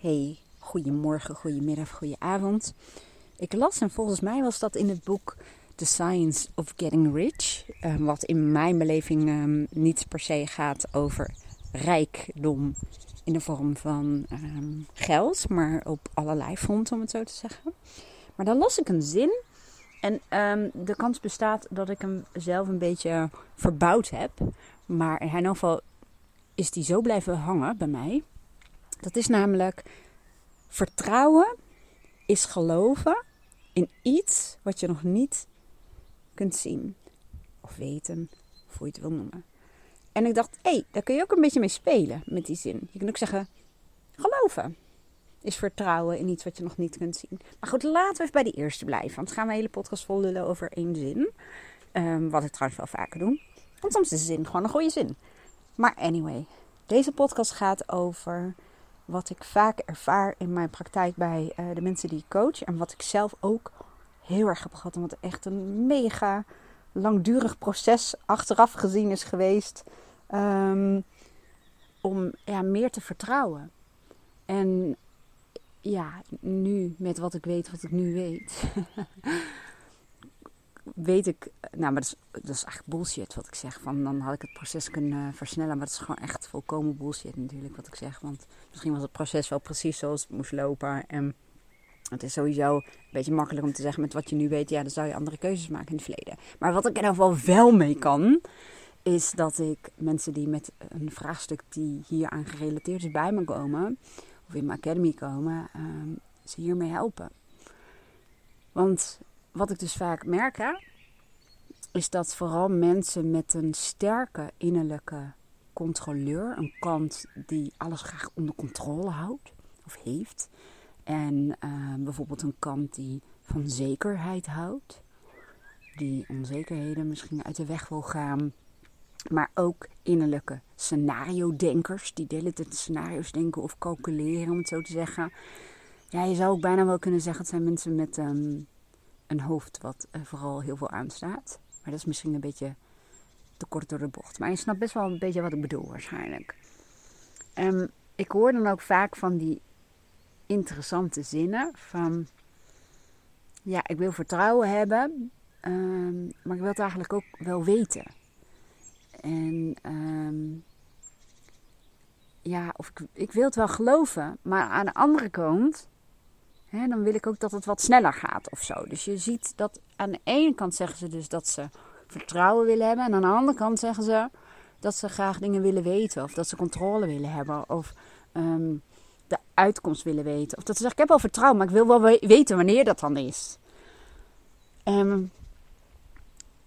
Hey, goedemorgen, goedemiddag, goedenavond. Ik las en volgens mij was dat in het boek The Science of Getting Rich. Uh, wat in mijn beleving um, niet per se gaat over rijkdom in de vorm van um, geld, maar op allerlei fronten om het zo te zeggen. Maar dan las ik een zin en de kans bestaat dat ik hem zelf een beetje verbouwd heb. Maar in ieder geval is die zo blijven hangen bij mij. Dat is namelijk vertrouwen is geloven in iets wat je nog niet kunt zien of weten, of hoe je het wil noemen. En ik dacht, hé, hey, daar kun je ook een beetje mee spelen met die zin. Je kunt ook zeggen, geloven is vertrouwen in iets wat je nog niet kunt zien. Maar goed, laten we even bij die eerste blijven. Want gaan we een hele podcast vol lullen over één zin. Um, wat ik trouwens wel vaker doe. Want soms is de zin gewoon een goede zin. Maar anyway, deze podcast gaat over wat ik vaak ervaar in mijn praktijk bij uh, de mensen die ik coach. En wat ik zelf ook heel erg heb gehad. Wat echt een mega langdurig proces achteraf gezien is geweest. Um, om ja, meer te vertrouwen. En ja, nu met wat ik weet, wat ik nu weet. weet ik, nou, maar dat is, dat is echt bullshit wat ik zeg. Van dan had ik het proces kunnen versnellen. Maar dat is gewoon echt volkomen bullshit natuurlijk wat ik zeg. Want misschien was het proces wel precies zoals het moest lopen. En het is sowieso een beetje makkelijk om te zeggen met wat je nu weet. Ja, dan zou je andere keuzes maken in het verleden. Maar wat ik er nou wel wel mee kan, is dat ik mensen die met een vraagstuk die hier aan gerelateerd is bij me komen, of in mijn academy komen, um, ze hiermee helpen. Want wat ik dus vaak merk, is dat vooral mensen met een sterke innerlijke controleur, een kant die alles graag onder controle houdt of heeft, en uh, bijvoorbeeld een kant die van zekerheid houdt, die onzekerheden misschien uit de weg wil gaan, maar ook innerlijke scenario-denkers, die de tijd scenario's denken of calculeren, om het zo te zeggen. Ja, je zou ook bijna wel kunnen zeggen, het zijn mensen met um, een hoofd wat uh, vooral heel veel aanstaat. Maar dat is misschien een beetje te kort door de bocht. Maar je snapt best wel een beetje wat ik bedoel waarschijnlijk. Um, ik hoor dan ook vaak van die interessante zinnen van... Ja, ik wil vertrouwen hebben, um, maar ik wil het eigenlijk ook wel weten. En um, ja, of ik wil het wel geloven, maar aan de andere kant, dan wil ik ook dat het wat sneller gaat of zo. Dus je ziet dat aan de ene kant zeggen ze dus dat ze vertrouwen willen hebben, en aan de andere kant zeggen ze dat ze graag dingen willen weten, of dat ze controle willen hebben, of um, de uitkomst willen weten. Of dat ze zeggen: Ik heb wel vertrouwen, maar ik wil wel weten wanneer dat dan is. Um,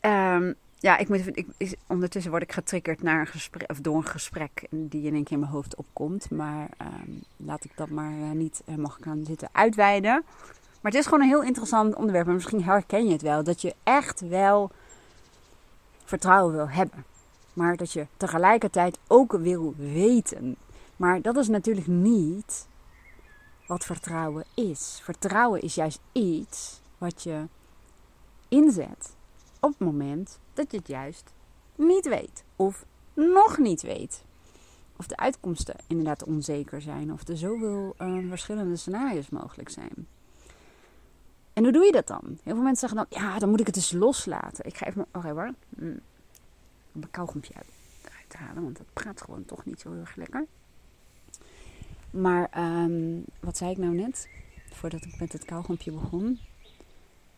um, ja, ik moet, ik, ondertussen word ik getriggerd naar een gesprek, of door een gesprek die in één keer in mijn hoofd opkomt. Maar um, laat ik dat maar uh, niet uh, mag gaan zitten uitweiden. Maar het is gewoon een heel interessant onderwerp. En misschien herken je het wel. Dat je echt wel vertrouwen wil hebben. Maar dat je tegelijkertijd ook wil weten. Maar dat is natuurlijk niet wat vertrouwen is. Vertrouwen is juist iets wat je inzet op het moment dat je het juist niet weet. Of nog niet weet. Of de uitkomsten inderdaad onzeker zijn. Of er zoveel uh, verschillende scenario's mogelijk zijn. En hoe doe je dat dan? Heel veel mensen zeggen dan, ja, dan moet ik het dus loslaten. Ik ga even, oké hoor, mm, kauwgompje uit, halen, want dat praat gewoon toch niet zo heel erg lekker. Maar um, wat zei ik nou net? Voordat ik met het kauwgompje begon.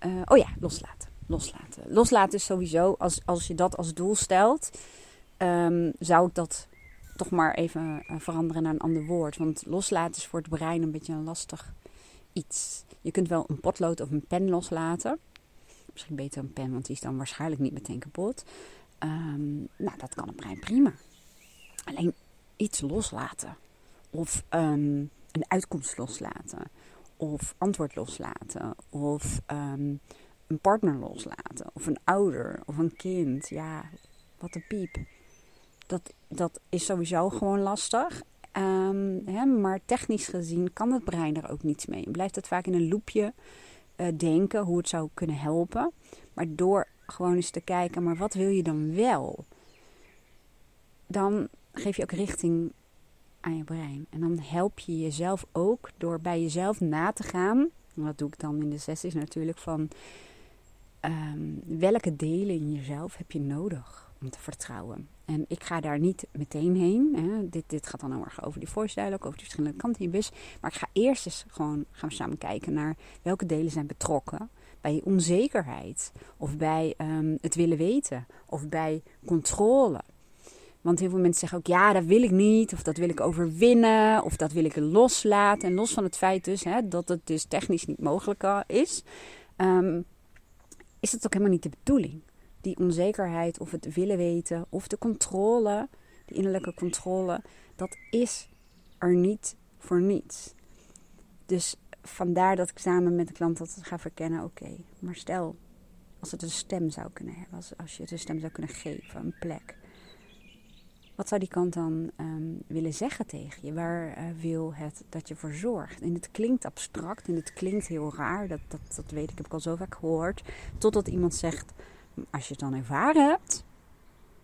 Uh, oh ja, loslaten loslaten. Loslaten is sowieso, als, als je dat als doel stelt, um, zou ik dat toch maar even uh, veranderen naar een ander woord. Want loslaten is voor het brein een beetje een lastig iets. Je kunt wel een potlood of een pen loslaten. Misschien beter een pen, want die is dan waarschijnlijk niet meteen kapot. Um, nou, dat kan het brein prima. Alleen iets loslaten. Of um, een uitkomst loslaten. Of antwoord loslaten. Of een partner loslaten. Of een ouder. Of een kind. Ja, wat een piep. Dat, dat is sowieso gewoon lastig. Um, hè, maar technisch gezien kan het brein er ook niets mee. Blijft het vaak in een loopje uh, denken hoe het zou kunnen helpen. Maar door gewoon eens te kijken, maar wat wil je dan wel? Dan geef je ook richting aan je brein. En dan help je jezelf ook door bij jezelf na te gaan. Dat doe ik dan in de sessies natuurlijk. Van ehm, welke delen in jezelf heb je nodig om te vertrouwen? En ik ga daar niet meteen heen. Hè. Dit, dit gaat dan heel erg over die voice dialogue, over die verschillende kanten in je bus. Maar ik ga eerst eens gewoon gaan samen kijken naar welke delen zijn betrokken bij onzekerheid. Of bij ehm, het willen weten. Of bij controle. Want heel veel mensen zeggen ook, ja, dat wil ik niet. Of dat wil ik overwinnen. Of dat wil ik loslaten. En los van het feit dus hè, dat het dus technisch niet mogelijk is. Ehm, is het ook helemaal niet de bedoeling. Die onzekerheid of het willen weten of de controle, de innerlijke controle, dat is er niet voor niets. Dus vandaar dat ik samen met de klant dat ga verkennen. Oké, maar stel, als het een stem zou kunnen hebben, als, als je het een stem zou kunnen geven, een plek. Wat zou die kant dan ehm, willen zeggen tegen je? Waar uh, wil het dat je voor zorgt? En het klinkt abstract en het klinkt heel raar. Dat, dat, dat weet ik, heb ik al zo vaak gehoord. Totdat iemand zegt, als je het dan ervaren hebt,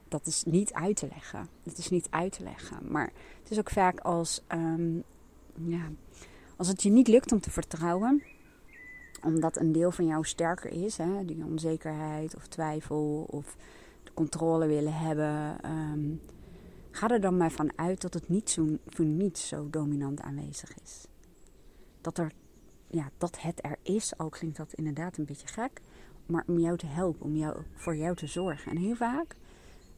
dat is niet uit te leggen. Het is niet uit te leggen. Maar het is ook vaak als, um, ja, als het je niet lukt om te vertrouwen, omdat een deel van jou sterker is, hè, die onzekerheid of twijfel of de controle willen hebben. Um, Ga er dan maar van uit dat het niet zo, voor niets zo dominant aanwezig is. Dat, er, ja, dat het er is, al klinkt dat inderdaad een beetje gek, maar om jou te helpen, om jou, voor jou te zorgen. En heel vaak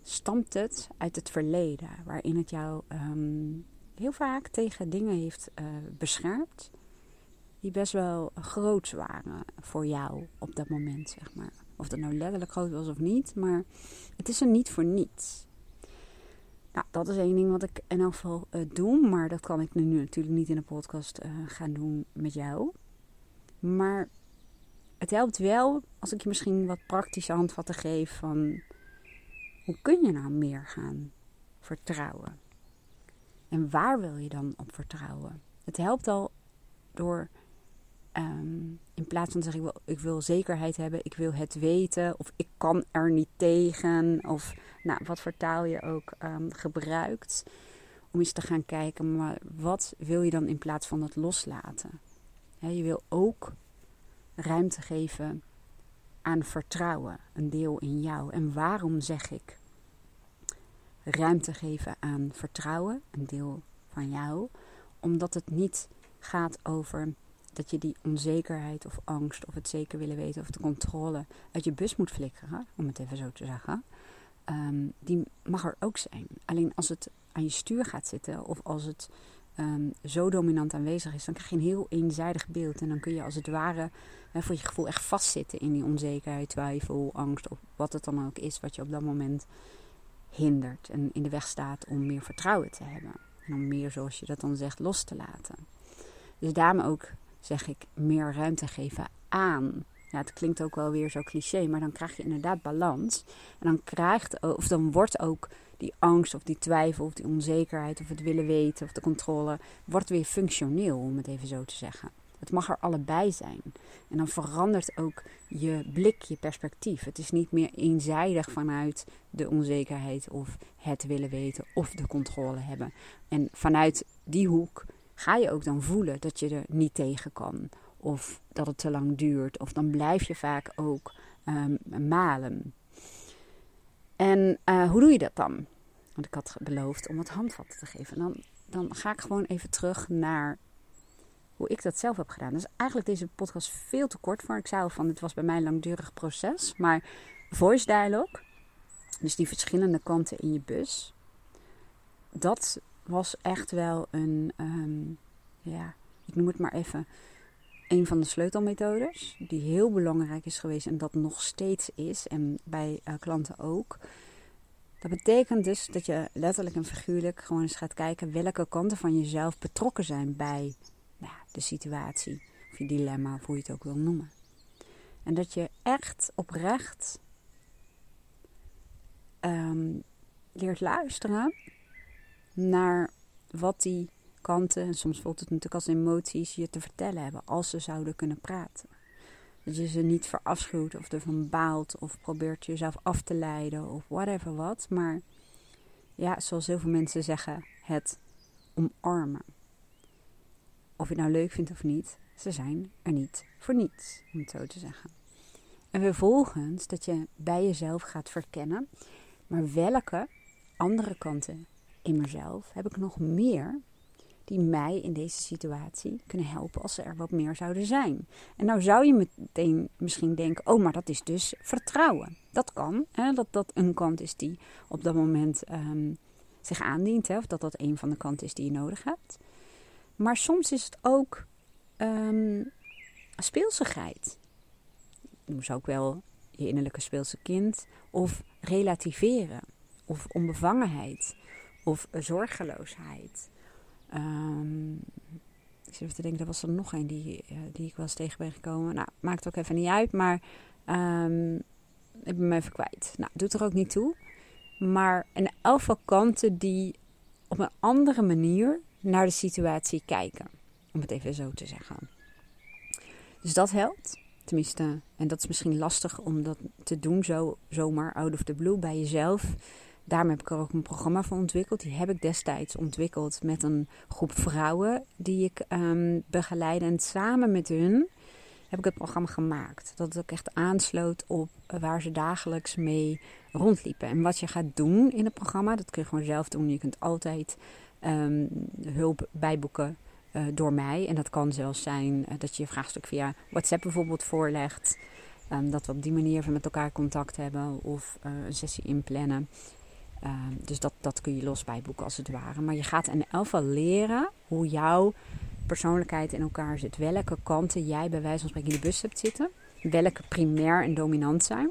stamt het uit het verleden, waarin het jou um, heel vaak tegen dingen heeft uh, beschermd die best wel groot waren voor jou op dat moment, zeg maar. Of dat nou letterlijk groot was of niet, maar het is er niet voor niets. Nou, dat is één ding wat ik in elk geval uh, doe. Maar dat kan ik nu natuurlijk niet in de podcast uh, gaan doen met jou. Maar het helpt wel als ik je misschien wat praktische handvatten geef van hoe kun je nou meer gaan vertrouwen? En waar wil je dan op vertrouwen? Het helpt al door um, in plaats van te zeggen ik wil, ik wil zekerheid hebben, ik wil het weten of ik kan er niet tegen of nou, wat voor taal je ook um, gebruikt. Om eens te gaan kijken, maar wat wil je dan in plaats van het loslaten? je wil ook ruimte geven aan vertrouwen, een deel in jou. En waarom zeg ik ruimte geven aan vertrouwen, een deel van jou? Omdat het niet gaat over dat je die onzekerheid of angst of het zeker willen weten of de controle uit je bus moet flikkeren, om het even zo te zeggen. Ehm, die mag er ook zijn. Alleen als het aan je stuur gaat zitten of als het ehm, zo dominant aanwezig is, dan krijg je een heel eenzijdig beeld. En dan kun je als het ware hè, voor je gevoel echt vastzitten in die onzekerheid, twijfel, angst of wat het dan ook is wat je op dat moment hindert en in de weg staat om meer vertrouwen te hebben. En om meer, zoals je dat dan zegt, los te laten. Dus daarom ook zeg ik meer ruimte geven aan ja, het klinkt ook wel weer zo cliché, maar dan krijg je inderdaad balans. En dan krijgt, of dan wordt ook die angst of die twijfel of die onzekerheid of het willen weten of de controle, wordt weer functioneel, om het even zo te zeggen. Het mag er allebei zijn. En dan verandert ook je blik, je perspectief. Het is niet meer eenzijdig vanuit de onzekerheid of het willen weten of de controle hebben. En vanuit die hoek ga je ook dan voelen dat je er niet tegen kan. Of dat het te lang duurt. Of dan blijf je vaak ook um, malen. En uh, hoe doe je dat dan? Want ik had beloofd om wat handvatten te geven. dan, dan ga ik gewoon even terug naar hoe ik dat zelf heb gedaan. Dus eigenlijk deze podcast veel te kort voor. Ik zei van, het was bij mij een langdurig proces. Maar voice dialogue, dus die verschillende kanten in je bus. Dat was echt wel een, um, ja, ik noem het maar even, een van de sleutelmethodes, die heel belangrijk is geweest en dat nog steeds is, en bij uh, klanten ook. Dat betekent dus dat je letterlijk en figuurlijk gewoon eens gaat kijken welke kanten van jezelf betrokken zijn bij nou, de situatie, of je dilemma, of hoe je het ook wil noemen. En dat je echt oprecht um, leert luisteren naar wat die kanten, en soms voelt het natuurlijk als emoties, je te vertellen hebben als ze zouden kunnen praten. Dat je ze niet verafschuwt of ervan baalt of probeert jezelf af te leiden of whatever wat. Maar ja, zoals heel veel mensen zeggen, het omarmen. Of je het nou leuk vindt of niet, ze zijn er niet voor niets, om het zo te zeggen. En vervolgens dat je bij jezelf gaat verkennen, maar welke andere kanten in mezelf heb ik nog meer die mij in deze situatie kunnen helpen als er wat meer zouden zijn. En nou zou je meteen misschien denken, oh, maar dat is dus vertrouwen. Dat kan, hè? dat dat een kant is die op dat moment um, zich aandient, hè? of dat dat een van de kanten is die je nodig hebt. Maar soms is het ook um, speelsigheid. Noem ze ook wel je innerlijke speelse kind. Of relativeren. Of onbevangenheid. Of zorgeloosheid. Um, ik zit even te denken, er was er nog een die, uh, die ik wel eens tegen ben gekomen. Nou, maakt ook even niet uit, maar um, ik ben me even kwijt. Nou, doet er ook niet toe. Maar elk geval kanten die op een andere manier naar de situatie kijken. Om het even zo te zeggen. Dus dat helpt. Tenminste, en dat is misschien lastig om dat te doen zo, zomaar out of the blue bij jezelf. Daarom heb ik er ook een programma voor ontwikkeld. Die heb ik destijds ontwikkeld met een groep vrouwen die ik um, begeleid. En samen met hun heb ik het programma gemaakt. Dat het ook echt aansloot op waar ze dagelijks mee rondliepen. En wat je gaat doen in het programma, dat kun je gewoon zelf doen. Je kunt altijd um, hulp bijboeken uh, door mij. En dat kan zelfs zijn uh, dat je je vraagstuk via WhatsApp bijvoorbeeld voorlegt. Um, dat we op die manier met elkaar contact hebben of uh, een sessie inplannen. Ehm, dus dat, dat kun je los bijboeken als het ware. Maar je gaat in elk geval leren hoe jouw persoonlijkheid in elkaar zit. Welke kanten jij bij wijze van spreken in de bus hebt zitten. Welke primair en dominant zijn.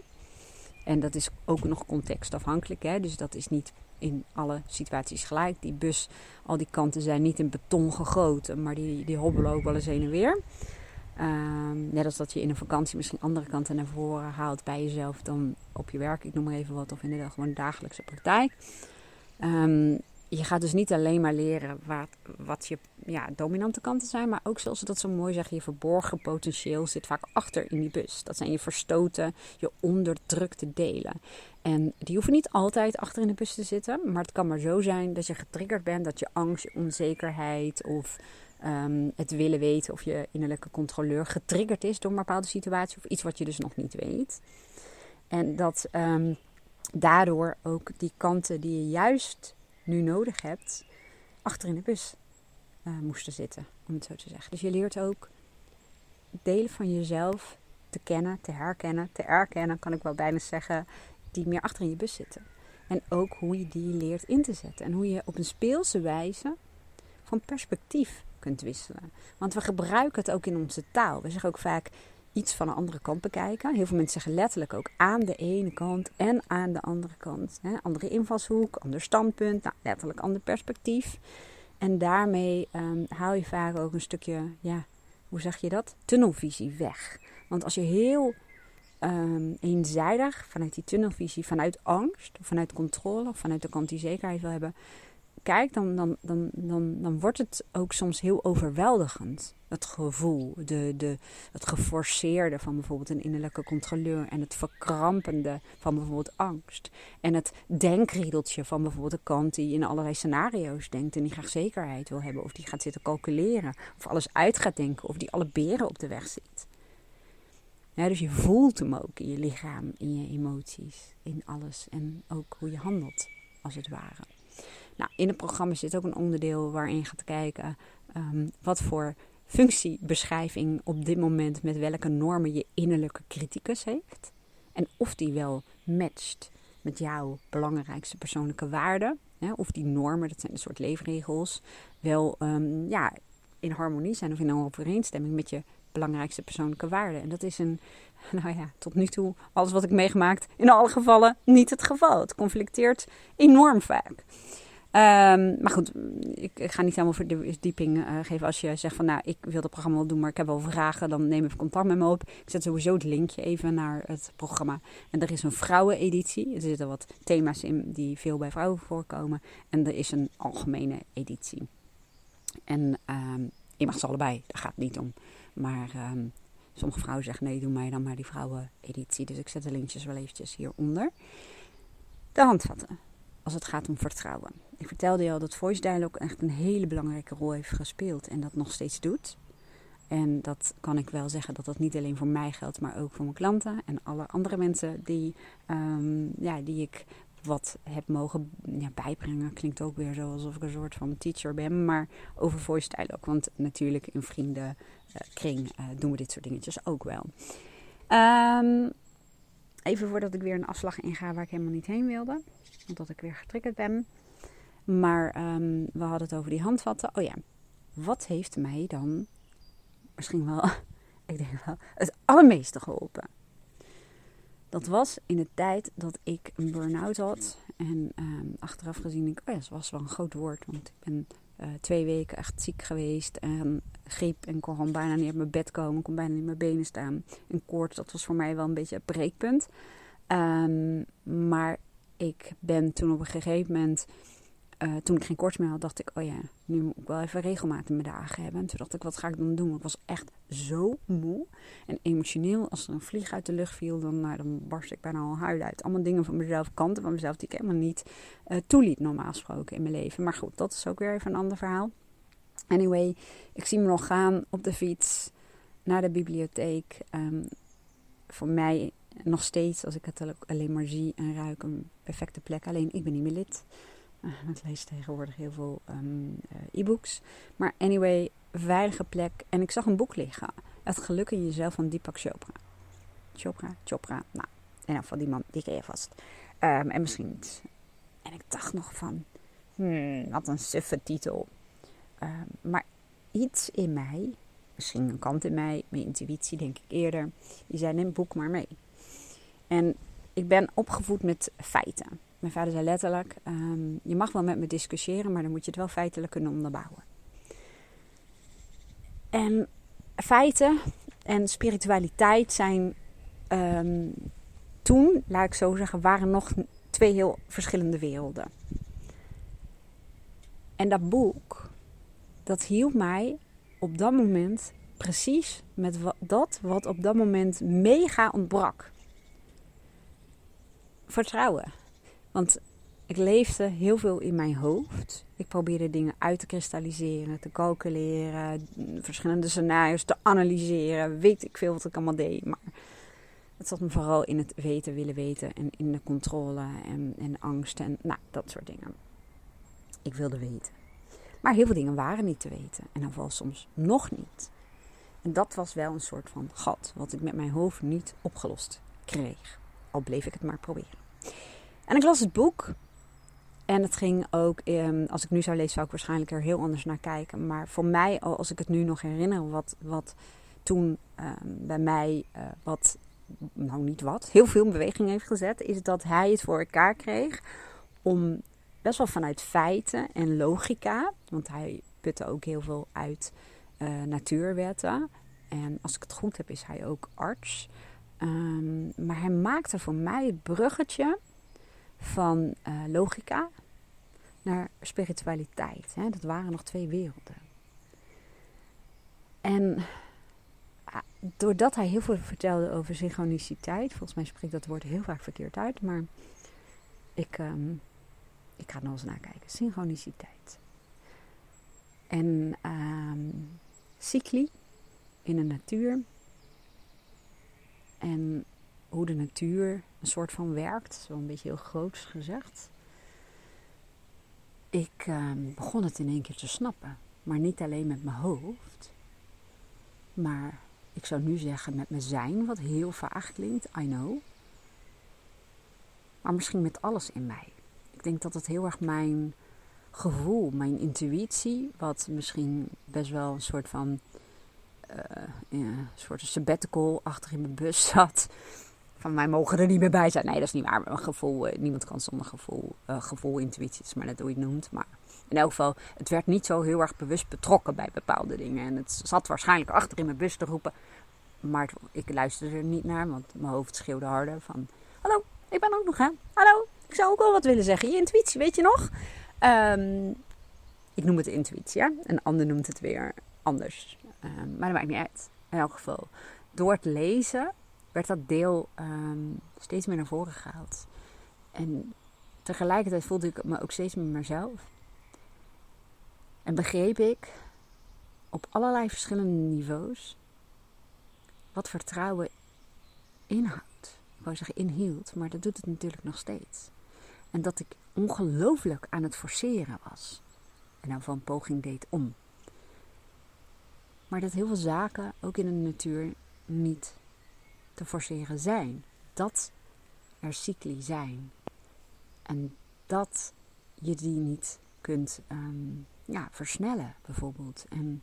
En dat is ook nog contextafhankelijk. Hè? Dus dat is niet in alle situaties gelijk. Die bus, al die kanten zijn niet in beton gegoten, maar die, die hobbelen ook wel eens heen en weer. Um, net als dat je in een vakantie misschien andere kanten naar voren haalt bij jezelf dan op je werk. Ik noem maar even wat. Of in gewoon dagelijkse praktijk. Um, je gaat dus niet alleen maar leren wat, wat je ja, dominante kanten zijn. Maar ook zoals dat zo mooi zeggen. Je verborgen potentieel zit vaak achter in die bus. Dat zijn je verstoten, je onderdrukte delen. En die hoeven niet altijd achter in de bus te zitten. Maar het kan maar zo zijn dat je getriggerd bent. Dat je angst, onzekerheid of um, het willen weten of je innerlijke controleur getriggerd is door een bepaalde situatie of iets wat je dus nog niet weet. En dat um, daardoor ook die kanten die je juist nu nodig hebt, achter in de bus uh, moesten zitten, om het zo te zeggen. Dus je leert ook delen van jezelf te kennen, te herkennen, te erkennen, kan ik wel bijna zeggen, die meer achter in je bus zitten. En ook hoe je die leert in te zetten. En hoe je op een speelse wijze van perspectief kunt wisselen. Want we gebruiken het ook in onze taal. We zeggen ook vaak iets van een andere kant bekijken. Heel veel mensen zeggen letterlijk ook aan de ene kant en aan de andere kant. Hè? Andere invalshoek, ander standpunt, nou, letterlijk ander perspectief. En daarmee um, haal je vaak ook een stukje, ja, hoe zeg je dat? Tunnelvisie weg. Want als je heel um, eenzijdig vanuit die tunnelvisie, vanuit angst, of vanuit controle, of vanuit de kant die zekerheid wil hebben, kijkt, dan, dan, dan, dan, dan wordt het ook soms heel overweldigend. Het gevoel, de, de, het geforceerde van bijvoorbeeld een innerlijke controleur en het verkrampende van bijvoorbeeld angst. En het denkriedeltje van bijvoorbeeld de kant die in allerlei scenario's denkt en die graag zekerheid wil hebben, of die gaat zitten calculeren, of alles uit gaat denken, of die alle beren op de weg ziet. Dus je voelt hem ook in je lichaam, in je emoties, in alles en ook hoe je handelt, als het ware. Nou, in het programma zit ook een onderdeel waarin je gaat kijken um, wat voor functiebeschrijving op dit moment met welke normen je innerlijke criticus heeft. En of die wel matcht met jouw belangrijkste persoonlijke waarden. Of die normen, dat zijn een soort leefregels, wel um, ja, in harmonie zijn of in overeenstemming met je belangrijkste persoonlijke waarden. En dat is een, nou ja, tot nu toe, alles wat ik meegemaakt, in alle gevallen niet het geval. Het conflicteert enorm vaak. Um, maar goed, ik, ik, ga niet helemaal verdieping uh, geven. Als je zegt van nou, ik wil het programma wel doen, maar ik heb wel vragen, dan neem even contact met me op. Ik zet sowieso het linkje even naar het programma. En er is een vrouweneditie. Er zitten wat thema's in die veel bij vrouwen voorkomen. En er is een algemene editie. En um, je mag ze allebei, daar gaat het niet om. Maar um, sommige vrouwen zeggen nee, doe mij dan maar die vrouweneditie. Dus ik zet de linkjes wel eventjes hieronder. De handvatten. als het gaat om vertrouwen. Ik vertelde je al dat voice dialogue echt een hele belangrijke rol heeft gespeeld en dat nog steeds doet. En dat kan ik wel zeggen dat dat niet alleen voor mij geldt, maar ook voor mijn klanten en alle andere mensen die, um, ja, die ik wat heb mogen ja, bijbrengen. Klinkt ook weer zo alsof ik een soort van teacher ben, maar over voice dialogue. Want natuurlijk in vriendenkring uh, doen we dit soort dingetjes ook wel. Um, even voordat ik weer een afslag inga waar ik helemaal niet heen wilde, omdat ik weer getriggerd ben. Maar um, we hadden het over die handvatten. Oh ja, wat heeft mij dan misschien wel, ik denk wel, het allermeeste geholpen? Dat was in de tijd dat ik een burn-out had. En um, achteraf gezien, ik, oh ja, dat was wel een groot woord. Want ik ben uh, twee weken echt ziek geweest. En griep en kon bijna niet op mijn bed komen. kon bijna niet op mijn benen staan. En koorts, dat was voor mij wel een beetje het breekpunt. Um, maar ik ben toen op een gegeven moment uh, toen ik geen koorts meer had, dacht ik, oh ja, nu moet ik wel even regelmaat in mijn dagen hebben. En toen dacht ik, wat ga ik dan doen? Ik was echt zo moe en emotioneel. Als er een vlieg uit de lucht viel, dan, nou, dan barst ik bijna al huilen uit. Allemaal dingen van mezelf, kanten van mezelf die ik helemaal niet uh, toeliet normaal gesproken in mijn leven. Maar goed, dat is ook weer even een ander verhaal. Anyway, ik zie me nog gaan op de fiets naar de bibliotheek. Um, voor mij nog steeds, als ik het alleen maar zie en ruik, een perfecte plek. Alleen ik ben niet meer lid. Uh, ik lees tegenwoordig heel veel um, uh, e-books. Maar anyway, veilige plek. En ik zag een boek liggen. Het geluk in jezelf van Deepak Chopra. Chopra? Chopra. Nou, in ieder geval die man, die ken je vast. Um, en misschien niet. En ik dacht nog van, hmm, wat een suffe titel. Um, maar iets in mij, misschien een kant in mij, mijn intuïtie denk ik eerder, die zei neem het boek maar mee. En ik ben opgevoed met feiten. Mijn vader zei letterlijk: um, Je mag wel met me discussiëren, maar dan moet je het wel feitelijk kunnen onderbouwen. En feiten en spiritualiteit zijn um, toen, laat ik zo zeggen, waren nog twee heel verschillende werelden. En dat boek, dat hielp mij op dat moment precies met dat wat op dat moment mega ontbrak. Vertrouwen. Want ik leefde heel veel in mijn hoofd. Ik probeerde dingen uit te kristalliseren, te calculeren, verschillende scenario's te analyseren. Weet ik veel wat ik allemaal deed. Maar het zat me vooral in het weten, willen weten en in de controle en, en angst en nou, dat soort dingen. Ik wilde weten. Maar heel veel dingen waren niet te weten. En dan was soms nog niet. En dat was wel een soort van gat, wat ik met mijn hoofd niet opgelost kreeg. Al bleef ik het maar proberen. En ik las het boek. En het ging ook, ehm, als ik nu zou lezen, zou ik waarschijnlijk er heel anders naar kijken. Maar voor mij, als ik het nu nog herinner, wat, wat toen ehm, bij mij, uh, wat, nou niet wat, heel veel in beweging heeft gezet, is dat hij het voor elkaar kreeg om best wel vanuit feiten en logica, want hij putte ook heel veel uit uh, natuurwetten. En als ik het goed heb, is hij ook arts. Um, maar hij maakte voor mij het bruggetje van uh, logica naar spiritualiteit. Hè? Dat waren nog twee werelden. En uh, doordat hij heel veel vertelde over synchroniciteit, volgens mij spreekt dat woord heel vaak verkeerd uit, maar ik, um, ik ga nog eens nakijken. Synchroniciteit. En um, cycli in de natuur. En hoe de natuur een soort van werkt. Zo een beetje heel groots gezegd. Ik uh, begon het in één keer te snappen. Maar niet alleen met mijn hoofd. Maar ik zou nu zeggen met mijn zijn, wat heel vaag klinkt, I know. Maar misschien met alles in mij. Ik denk dat het heel erg mijn gevoel, mijn intuïtie, wat misschien best wel een soort van uh, ja, soort sabbatical achter in mijn bus zat van mij mogen er niet meer bij zijn. Nee, dat is niet waar. Mijn gevoel, eh, niemand kan zonder gevoel, uh, gevoel, intuïtie, is maar net hoe je het noemt. Maar in elk geval, het werd niet zo heel erg bewust betrokken bij bepaalde dingen. En het zat waarschijnlijk achter in mijn bus te roepen. Maar ik luisterde er niet naar, want mijn hoofd schreeuwde harder van... Hallo, ik ben ook nog hè. Hallo, ik zou ook wel wat willen zeggen. Je intuïtie, weet je nog? Um, ik noem het intuïtie, ja. Een ander noemt het weer anders. Um, maar dat maakt niet uit. In elk geval, door het lezen werd dat deel um, steeds meer naar voren gehaald. En tegelijkertijd voelde ik me ook steeds met mezelf. En begreep ik op allerlei verschillende niveaus wat vertrouwen inhoudt. Ik zeggen inhield, maar dat doet het natuurlijk nog steeds. En dat ik ongelooflijk aan het forceren was. En dan van poging deed om. Maar dat heel veel zaken, ook in de natuur, niet te forceren zijn. Dat er cycli zijn. En dat je die niet kunt ehm, ja, versnellen, bijvoorbeeld. En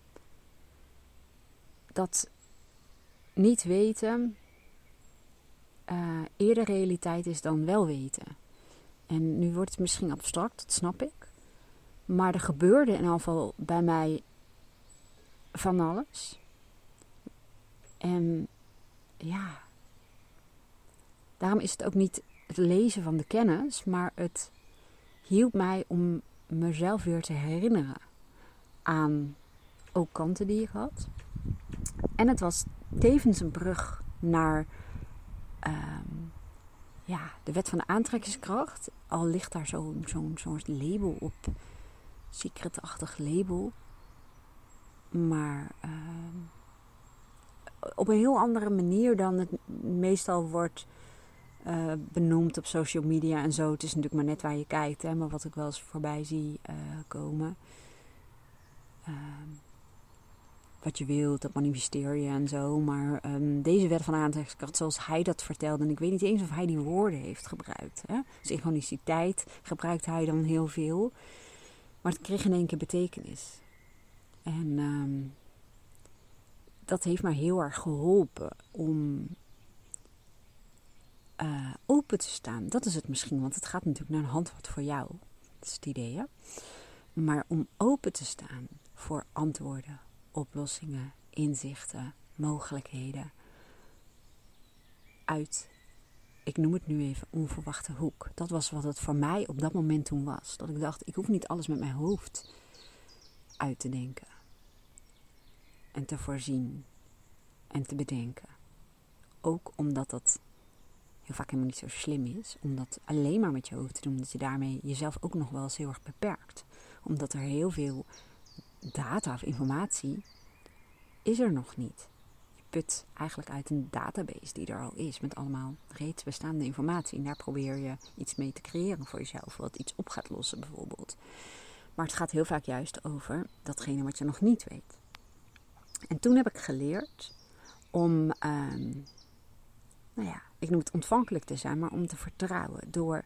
dat niet weten uh, eerder realiteit is dan wel weten. En nu wordt het misschien abstract, dat snap ik. Maar er gebeurde in ieder geval bij mij van alles. En ja, daarom is het ook niet het lezen van de kennis, maar het hielp mij om mezelf weer te herinneren aan ook kanten die ik had. En het was tevens een brug naar ehm, ja, de wet van de aantrekkingskracht. Al ligt daar zo'n zo soort label op, secretachtig label. Maar ehm, op een heel andere manier dan het meestal wordt uh, benoemd op social media en zo. Het is natuurlijk maar net waar je kijkt, hè, maar wat ik wel eens voorbij zie uh, komen. Ehm, wat je wilt, dat manifesteer je en zo. Maar um, deze wet van aantrekkingskracht, zoals hij dat vertelde, en ik weet niet eens of hij die woorden heeft gebruikt. Hè? Synchroniciteit gebruikt hij dan heel veel. Maar het kreeg in één keer betekenis. En um, dat heeft mij heel erg geholpen om uh, open te staan. Dat is het misschien, want het gaat natuurlijk naar een handvat voor jou. Dat is het idee, hè? Maar om open te staan voor antwoorden, oplossingen, inzichten, mogelijkheden. Uit, ik noem het nu even, onverwachte hoek. Dat was wat het voor mij op dat moment toen was. Dat ik dacht, ik hoef niet alles met mijn hoofd uit te denken. En te voorzien. En te bedenken. Ook omdat dat vaak helemaal niet zo slim is. Om dat alleen maar met je hoofd te doen. Dat je daarmee jezelf ook nog wel eens heel erg beperkt. Omdat er heel veel data of informatie is er nog niet. Je put eigenlijk uit een database die er al is. Met allemaal reeds bestaande informatie. En daar probeer je iets mee te creëren voor jezelf. Wat iets op gaat lossen bijvoorbeeld. Maar het gaat heel vaak juist over datgene wat je nog niet weet. En toen heb ik geleerd om, ehm, nou ja, ik noem het ontvankelijk te zijn, maar om te vertrouwen. Door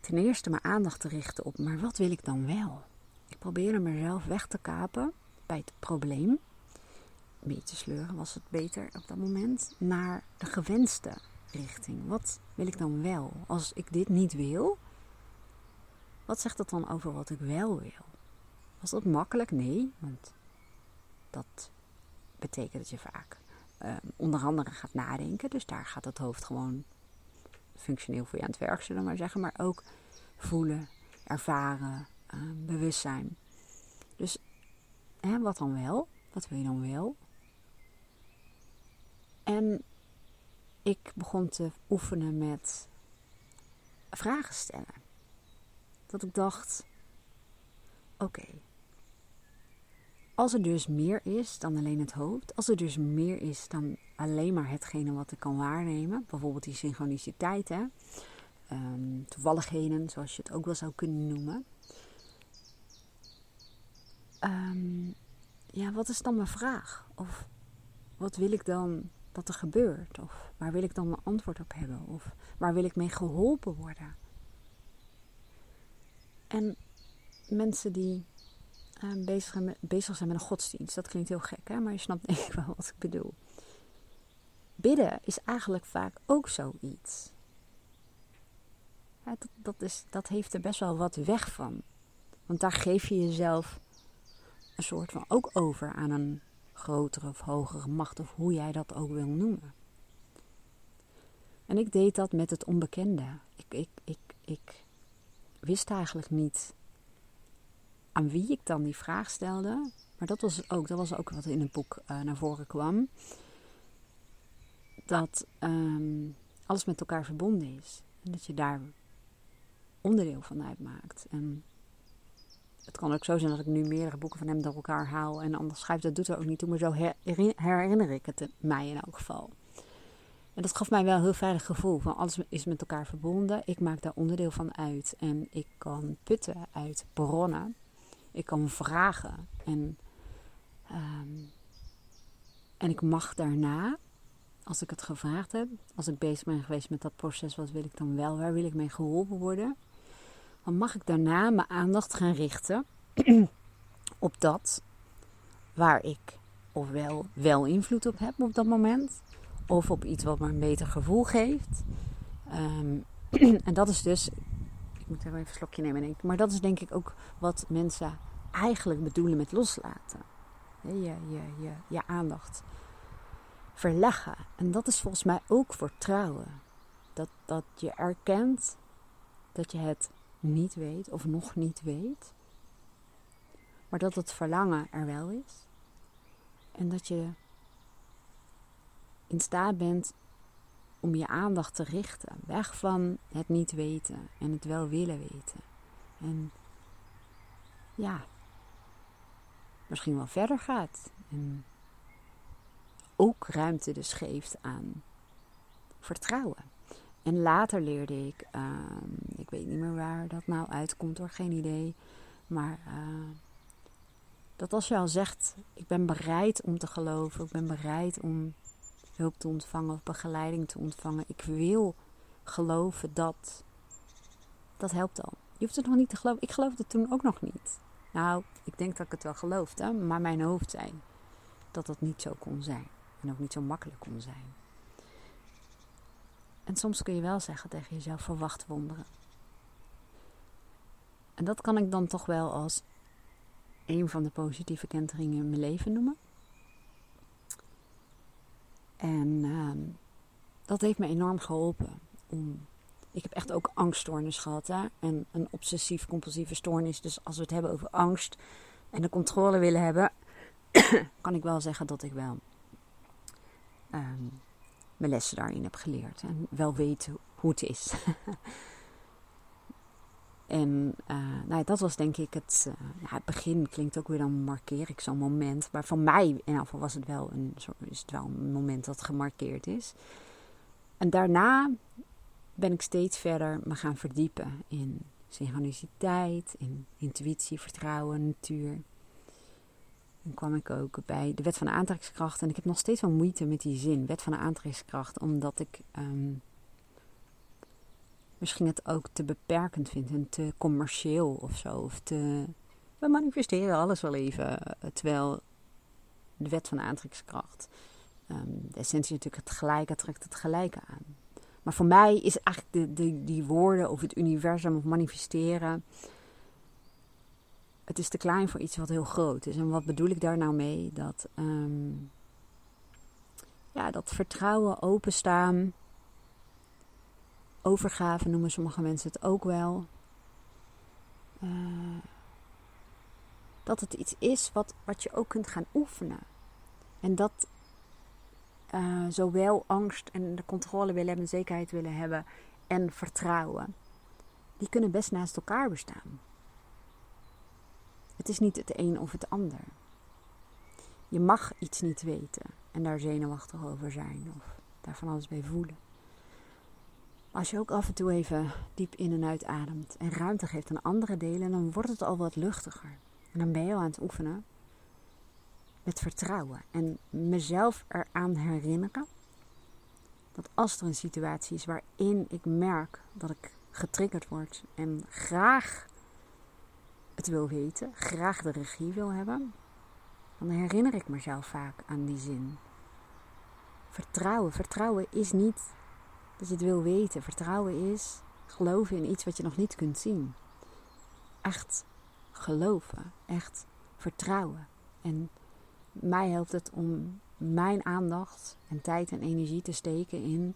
ten eerste mijn aandacht te richten op, maar wat wil ik dan wel? Ik probeerde mezelf weg te kapen bij het probleem. Mee te sleuren was het beter op dat moment. Naar de gewenste richting. Wat wil ik dan wel? Als ik dit niet wil, wat zegt dat dan over wat ik wel wil? Was dat makkelijk? Nee, want dat betekent dat je vaak onder andere gaat nadenken. Dus daar gaat het hoofd gewoon functioneel voor je aan het werk, zullen we maar zeggen. Maar ook voelen, ervaren, uh, bewustzijn. Dus hè, wat dan wel? Wat wil je dan wel? En ik begon te oefenen met vragen stellen. Dat ik dacht: oké, als er dus meer is dan alleen het hoofd, als er dus meer is dan alleen maar hetgene wat ik kan waarnemen, bijvoorbeeld die synchroniciteit? Um, toevalligheden, zoals je het ook wel zou kunnen noemen. Um, ja, wat is dan mijn vraag? Of wat wil ik dan dat er gebeurt? Of waar wil ik dan een antwoord op hebben? Of waar wil ik mee geholpen worden? En mensen die uh, bezig, zijn met, bezig zijn met een godsdienst. Dat klinkt heel gek, hè? maar je snapt denk ik wel wat ik bedoel. Bidden is eigenlijk vaak ook zoiets. Ja, dat, dat, is, dat heeft er best wel wat weg van. Want daar geef je jezelf een soort van ook over aan een grotere of hogere macht, of hoe jij dat ook wil noemen. En ik deed dat met het onbekende. Ik, ik, ik, ik wist eigenlijk niet aan wie ik dan die vraag stelde. Maar dat was ook, dat was ook wat in het boek uh, naar voren kwam. Dat um, alles met elkaar verbonden is. En dat je daar onderdeel van uitmaakt. En het kan ook zo zijn dat ik nu meerdere boeken van hem door elkaar haal en anders schrijf. Dat doet er ook niet toe, maar zo herinner ik het mij in elk geval. En dat gaf mij wel een heel veilig gevoel. Van alles is met elkaar verbonden. Ik maak daar onderdeel van uit. En ik kan putten uit bronnen. Ik kan vragen. En, ehm, en ik mag daarna, als ik het gevraagd heb, als ik bezig ben geweest met dat proces, wat wil ik dan wel? Waar wil ik mee geholpen worden? Dan mag ik daarna mijn aandacht gaan richten op dat waar ik ofwel wel invloed op heb op dat moment of op iets wat me een beter gevoel geeft. Ehm, en dat is dus, ik moet even een slokje nemen, ik. Maar dat is denk ik ook wat mensen eigenlijk bedoelen met loslaten. Je, je, je, je aandacht verleggen. En dat is volgens mij ook vertrouwen. Dat, dat je erkent dat je het niet weet of nog niet weet. Maar dat het verlangen er wel is. En dat je in staat bent om je aandacht te richten. Weg van het niet weten en het wel willen weten. En ja, misschien wel verder gaat. En ook ruimte dus geeft aan vertrouwen. En later leerde ik, ehm, ik weet niet meer waar dat nou uitkomt hoor, geen idee. Maar uh, dat als je al zegt, ik ben bereid om te geloven, ik ben bereid om hulp te ontvangen of begeleiding te ontvangen. Ik wil geloven dat. Dat helpt al. Je hoeft het nog niet te geloven. Ik geloofde het toen ook nog niet. Nou, ik denk dat ik het wel geloofde, maar mijn hoofd zei dat dat niet zo kon zijn. En ook niet zo makkelijk kon zijn. En soms kun je wel zeggen tegen jezelf: verwacht wonderen. En dat kan ik dan toch wel als een van de positieve kenteringen in mijn leven noemen. En ehm, dat heeft me enorm geholpen. Om, ik heb echt ook angststoornis gehad. Hè? En een obsessief-compulsieve stoornis. Dus als we het hebben over angst en de controle willen hebben, kan ik wel zeggen dat ik wel um, mijn lessen daarin heb geleerd. En wel weet hoe het is. En uh, nou dat was denk ik het, uh, ja, het begin. Klinkt ook weer dan markeer ik zo'n moment. Maar voor mij in ieder geval was het wel een, is het wel een moment dat gemarkeerd is. En daarna ben ik steeds verder me gaan verdiepen in synchroniciteit, in intuïtie, vertrouwen, natuur. Dan kwam ik ook bij de wet van de aantrekkingskracht. En ik heb nog steeds wel moeite met die zin, wet van de aantrekkingskracht. Omdat ik... Um, misschien het ook te beperkend vindt en te commercieel of zo. Of te. We manifesteren alles wel even. Eh, terwijl de wet van de aantrekkingskracht. Um, de essentie natuurlijk het gelijke trekt het gelijke aan. Maar voor mij is eigenlijk de, de, die woorden of het universum of manifesteren. Het is te klein voor iets wat heel groot is. En wat bedoel ik daar nou mee? Dat, um, ja, dat vertrouwen, openstaan overgave noemen sommige mensen het ook wel. Uh, dat het iets is wat, wat je ook kunt gaan oefenen. En dat uh, zowel angst en de controle willen hebben, zekerheid willen hebben en vertrouwen, die kunnen best naast elkaar bestaan. Het is niet het een of het ander. Je mag iets niet weten en daar zenuwachtig over zijn of daar van alles bij voelen. Als je ook af en toe even diep in en uit ademt en ruimte geeft aan andere delen, dan wordt het al wat luchtiger. En dan ben je al aan het oefenen met vertrouwen. En mezelf eraan herinneren dat als er een situatie is waarin ik merk dat ik getriggerd word en graag het wil weten, graag de regie wil hebben, dan herinner ik mezelf vaak aan die zin. Vertrouwen. Vertrouwen is niet dat je het wil weten. Vertrouwen is geloven in iets wat je nog niet kunt zien. Echt geloven. Echt vertrouwen. En mij helpt het om mijn aandacht en tijd en energie te steken in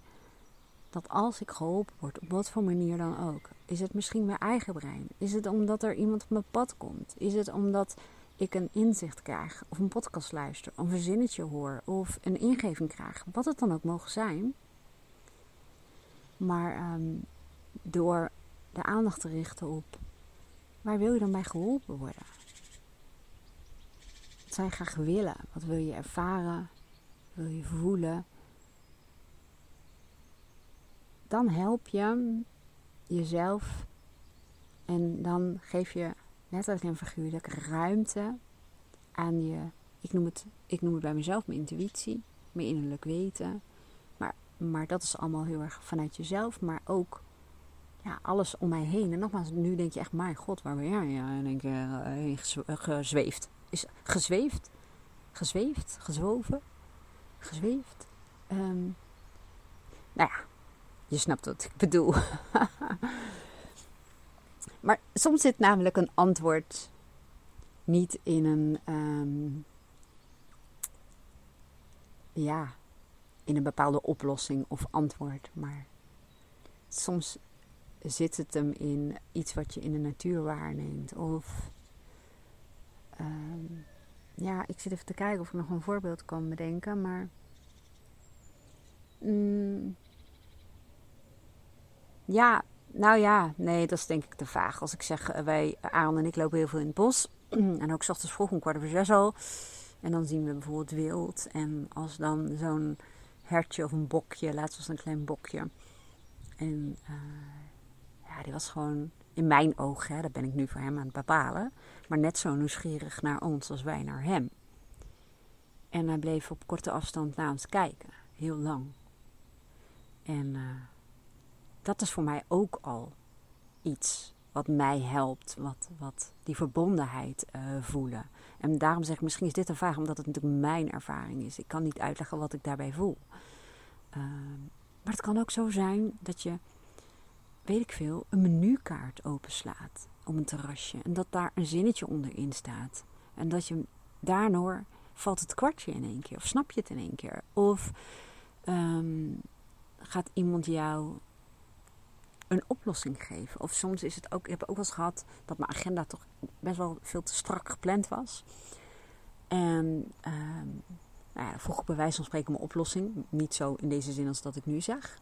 dat als ik geholpen word, op wat voor manier dan ook, is het misschien mijn eigen brein? Is het omdat er iemand op mijn pad komt? Is het omdat ik een inzicht krijg, of een podcast luister, of een zinnetje hoor, of een ingeving krijg, wat het dan ook mogen zijn? Maar um, door de aandacht te richten op waar wil je dan bij geholpen worden? Wat zou je graag willen? Wat wil je ervaren? Wil je voelen? Dan help je jezelf en dan geef je letterlijk en figuurlijk ruimte aan je, ik noem het, ik noem het bij mezelf mijn intuïtie, mijn innerlijk weten. Maar, dat is allemaal heel erg vanuit jezelf, maar ook ja, alles om mij heen. En nogmaals, nu denk je echt, mijn god, waar ben jij ja, denk je, uh, gezweefd. Is gezweefd? Gezweefd? Gezwoven? Gezweefd? Um, nou ja, je snapt wat ik bedoel. maar soms zit namelijk een antwoord niet in een, um, ja, in een bepaalde oplossing of antwoord, maar soms zit het hem in iets wat je in de natuur waarneemt? Of um, ja, ik zit even te kijken of ik nog een voorbeeld kan bedenken, maar mm, ja, nou ja, nee, dat is denk ik te vaag. Als ik zeg, eh, wij, Aaron en ik lopen heel veel in het bos en ook s ochtends vroeg om kwart over zes al. En dan zien we bijvoorbeeld wild. En als dan zo'n hertje of een bokje, laatst was een klein bokje. En uh, die was gewoon in mijn ogen, hè, dat ben ik nu voor hem aan het bepalen, maar net zo nieuwsgierig naar ons als wij naar hem. En hij bleef op korte afstand naar ons kijken, heel lang. En uh, dat is voor mij ook al iets wat mij helpt, wat, wat die verbondenheid uh, voelen. En daarom zeg ik, misschien is dit een vraag, omdat het natuurlijk mijn ervaring is. Ik kan niet uitleggen wat ik daarbij voel. Uh, maar het kan ook zo zijn dat je weet ik veel, een menukaart openslaat op een terrasje. En dat daar een zinnetje onderin staat. En dat je daardoor valt het kwartje in één keer. Of snap je het in één keer. Of um, gaat iemand jou een oplossing geven. Of soms is het ook, ik heb ook wel eens gehad dat mijn agenda toch best wel veel te strak gepland was. En um, nou vroeg ik bij wijze van spreken mijn oplossing. Niet zo in deze zin als dat ik nu zeg.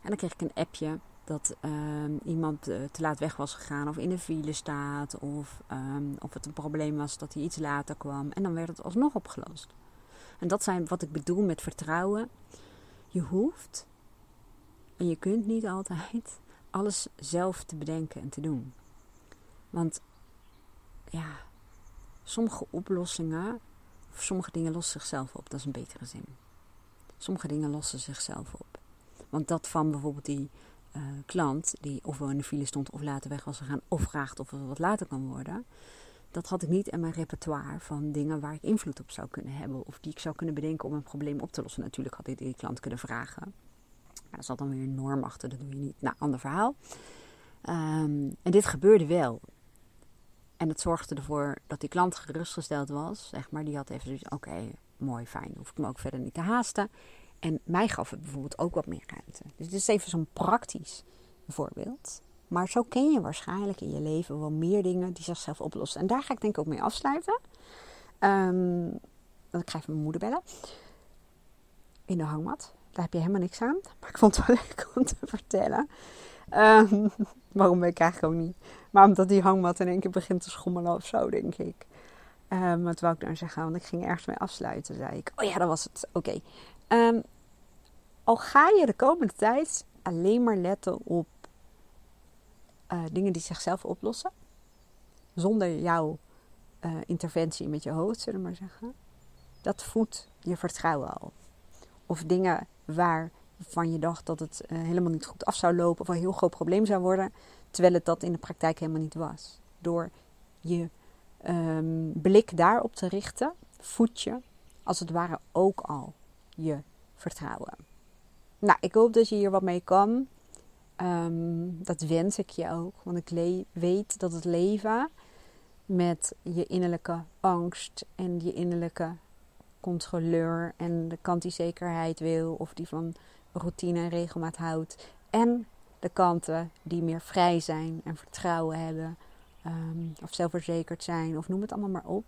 En dan kreeg ik een appje dat um, iemand uh, te laat weg was gegaan of in de file staat of um, of het een probleem was dat hij iets later kwam en dan werd het alsnog opgelost. En dat zijn wat ik bedoel met vertrouwen. Je hoeft en je kunt niet altijd alles zelf te bedenken en te doen. Want ja, sommige oplossingen of sommige dingen lossen zichzelf op, dat is een betere zin. Sommige dingen lossen zichzelf op. Want dat van bijvoorbeeld die uh, klant, die ofwel in de file stond of later weg was gegaan, of vraagt of het wat later kan worden. Dat had ik niet in mijn repertoire van dingen waar ik invloed op zou kunnen hebben. Of die ik zou kunnen bedenken om een probleem op te lossen. Natuurlijk had ik die klant kunnen vragen. Er zat dan weer een norm achter, dat doe je niet. Nou, ander verhaal. Um, en dit gebeurde wel. En het zorgde ervoor dat die klant gerustgesteld was. Zeg maar, die had even zoiets oké, mooi, fijn. Hoef ik me ook verder niet te haasten. En mij gaf het bijvoorbeeld ook wat meer ruimte. Dus dit is even zo'n praktisch voorbeeld. Maar zo ken je waarschijnlijk in je leven wel meer dingen die zichzelf oplossen. En daar ga ik denk ik ook mee afsluiten. Um, ik ga even mijn moeder bellen. In de hangmat. Daar heb je helemaal niks aan. Maar ik vond het wel leuk om te vertellen. Um, waarom weet ik eigenlijk ook niet. Maar omdat die hangmat in één keer begint te schommelen of zo, denk ik. Um, wat wou ik nou zeggen? Want ik ging ergens mee afsluiten, zei ik. Oh ja, dat was het. Oké. Um, al ga je de komende tijd alleen maar letten op uh, dingen die zichzelf oplossen, zonder jouw uh, interventie met je hoofd, zullen we maar zeggen, dat voedt je vertrouwen al. Of dingen waarvan je dacht dat het uh, helemaal niet goed af zou lopen of een heel groot probleem zou worden, terwijl het dat in de praktijk helemaal niet was. Door je um, blik daarop te richten, voed je als het ware ook al je vertrouwen. Nou, ik hoop dat je hier wat mee kan. Um, dat wens ik je ook. Want ik weet dat het leven met je innerlijke angst en je innerlijke controleur en de kant die zekerheid wil of die van routine en regelmaat houdt. En de kanten die meer vrij zijn en vertrouwen hebben. Um, of zelfverzekerd zijn of noem het allemaal maar op.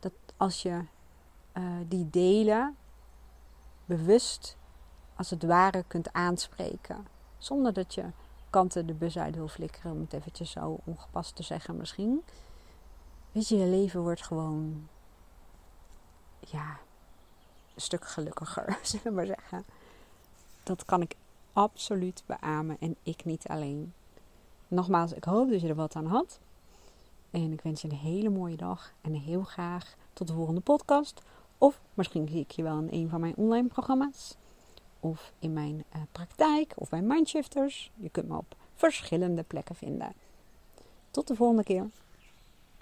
Dat als je uh, die delen bewust als het ware kunt aanspreken. Zonder dat je kanten de bus uit wil flikkeren. Om het eventjes zo ongepast te zeggen misschien. Weet je, je leven wordt gewoon... Ja, een stuk gelukkiger, zullen we maar zeggen. Dat kan ik absoluut beamen en ik niet alleen. Nogmaals, ik hoop dat je er wat aan had. En ik wens je een hele mooie dag en heel graag tot de volgende podcast. Of misschien zie ik je wel in een van mijn online programma's. Of in mijn uh, praktijk of bij Mindshifters. Je kunt me op verschillende plekken vinden. Tot de volgende keer.